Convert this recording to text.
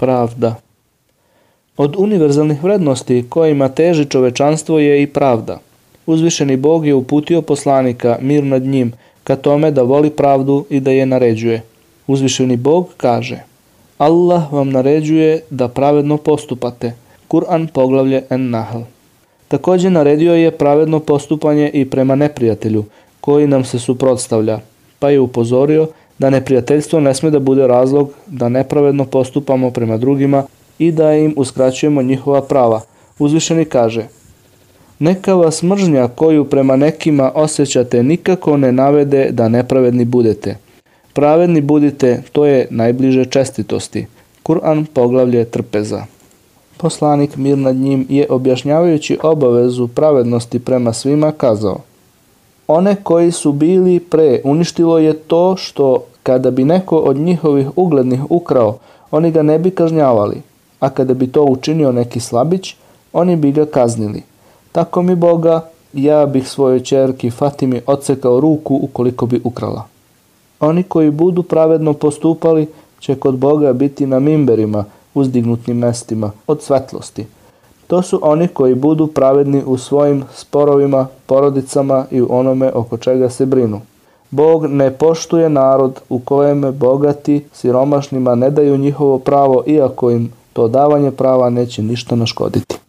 pravda. Od univerzalnih vrednosti kojima teži čovečanstvo je i pravda. Uzvišeni Bog je uputio poslanika, mir nad njim, ka tome da voli pravdu i da je naređuje. Uzvišeni Bog kaže Allah vam naređuje da pravedno postupate. Kur'an poglavlje En-Nahl. Također naredio je pravedno postupanje i prema neprijatelju koji nam se suprotstavlja, pa je upozorio da neprijateljstvo ne sme da bude razlog da nepravedno postupamo prema drugima i da im uskraćujemo njihova prava. Uzvišeni kaže Neka vas mržnja koju prema nekima osjećate nikako ne navede da nepravedni budete. Pravedni budite, to je najbliže čestitosti. Kur'an poglavlje trpeza. Poslanik mir nad njim je objašnjavajući obavezu pravednosti prema svima kazao – one koji su bili pre uništilo je to što kada bi neko od njihovih uglednih ukrao, oni ga ne bi kažnjavali, a kada bi to učinio neki slabić, oni bi ga kaznili. Tako mi Boga, ja bih svojoj čerki Fatimi odsekao ruku ukoliko bi ukrala. Oni koji budu pravedno postupali će kod Boga biti na mimberima, uzdignutim mestima, od svetlosti – To su oni koji budu pravedni u svojim sporovima, porodicama i u onome oko čega se brinu. Bog ne poštuje narod u kojem bogati siromašnima ne daju njihovo pravo iako im to davanje prava neće ništa naškoditi.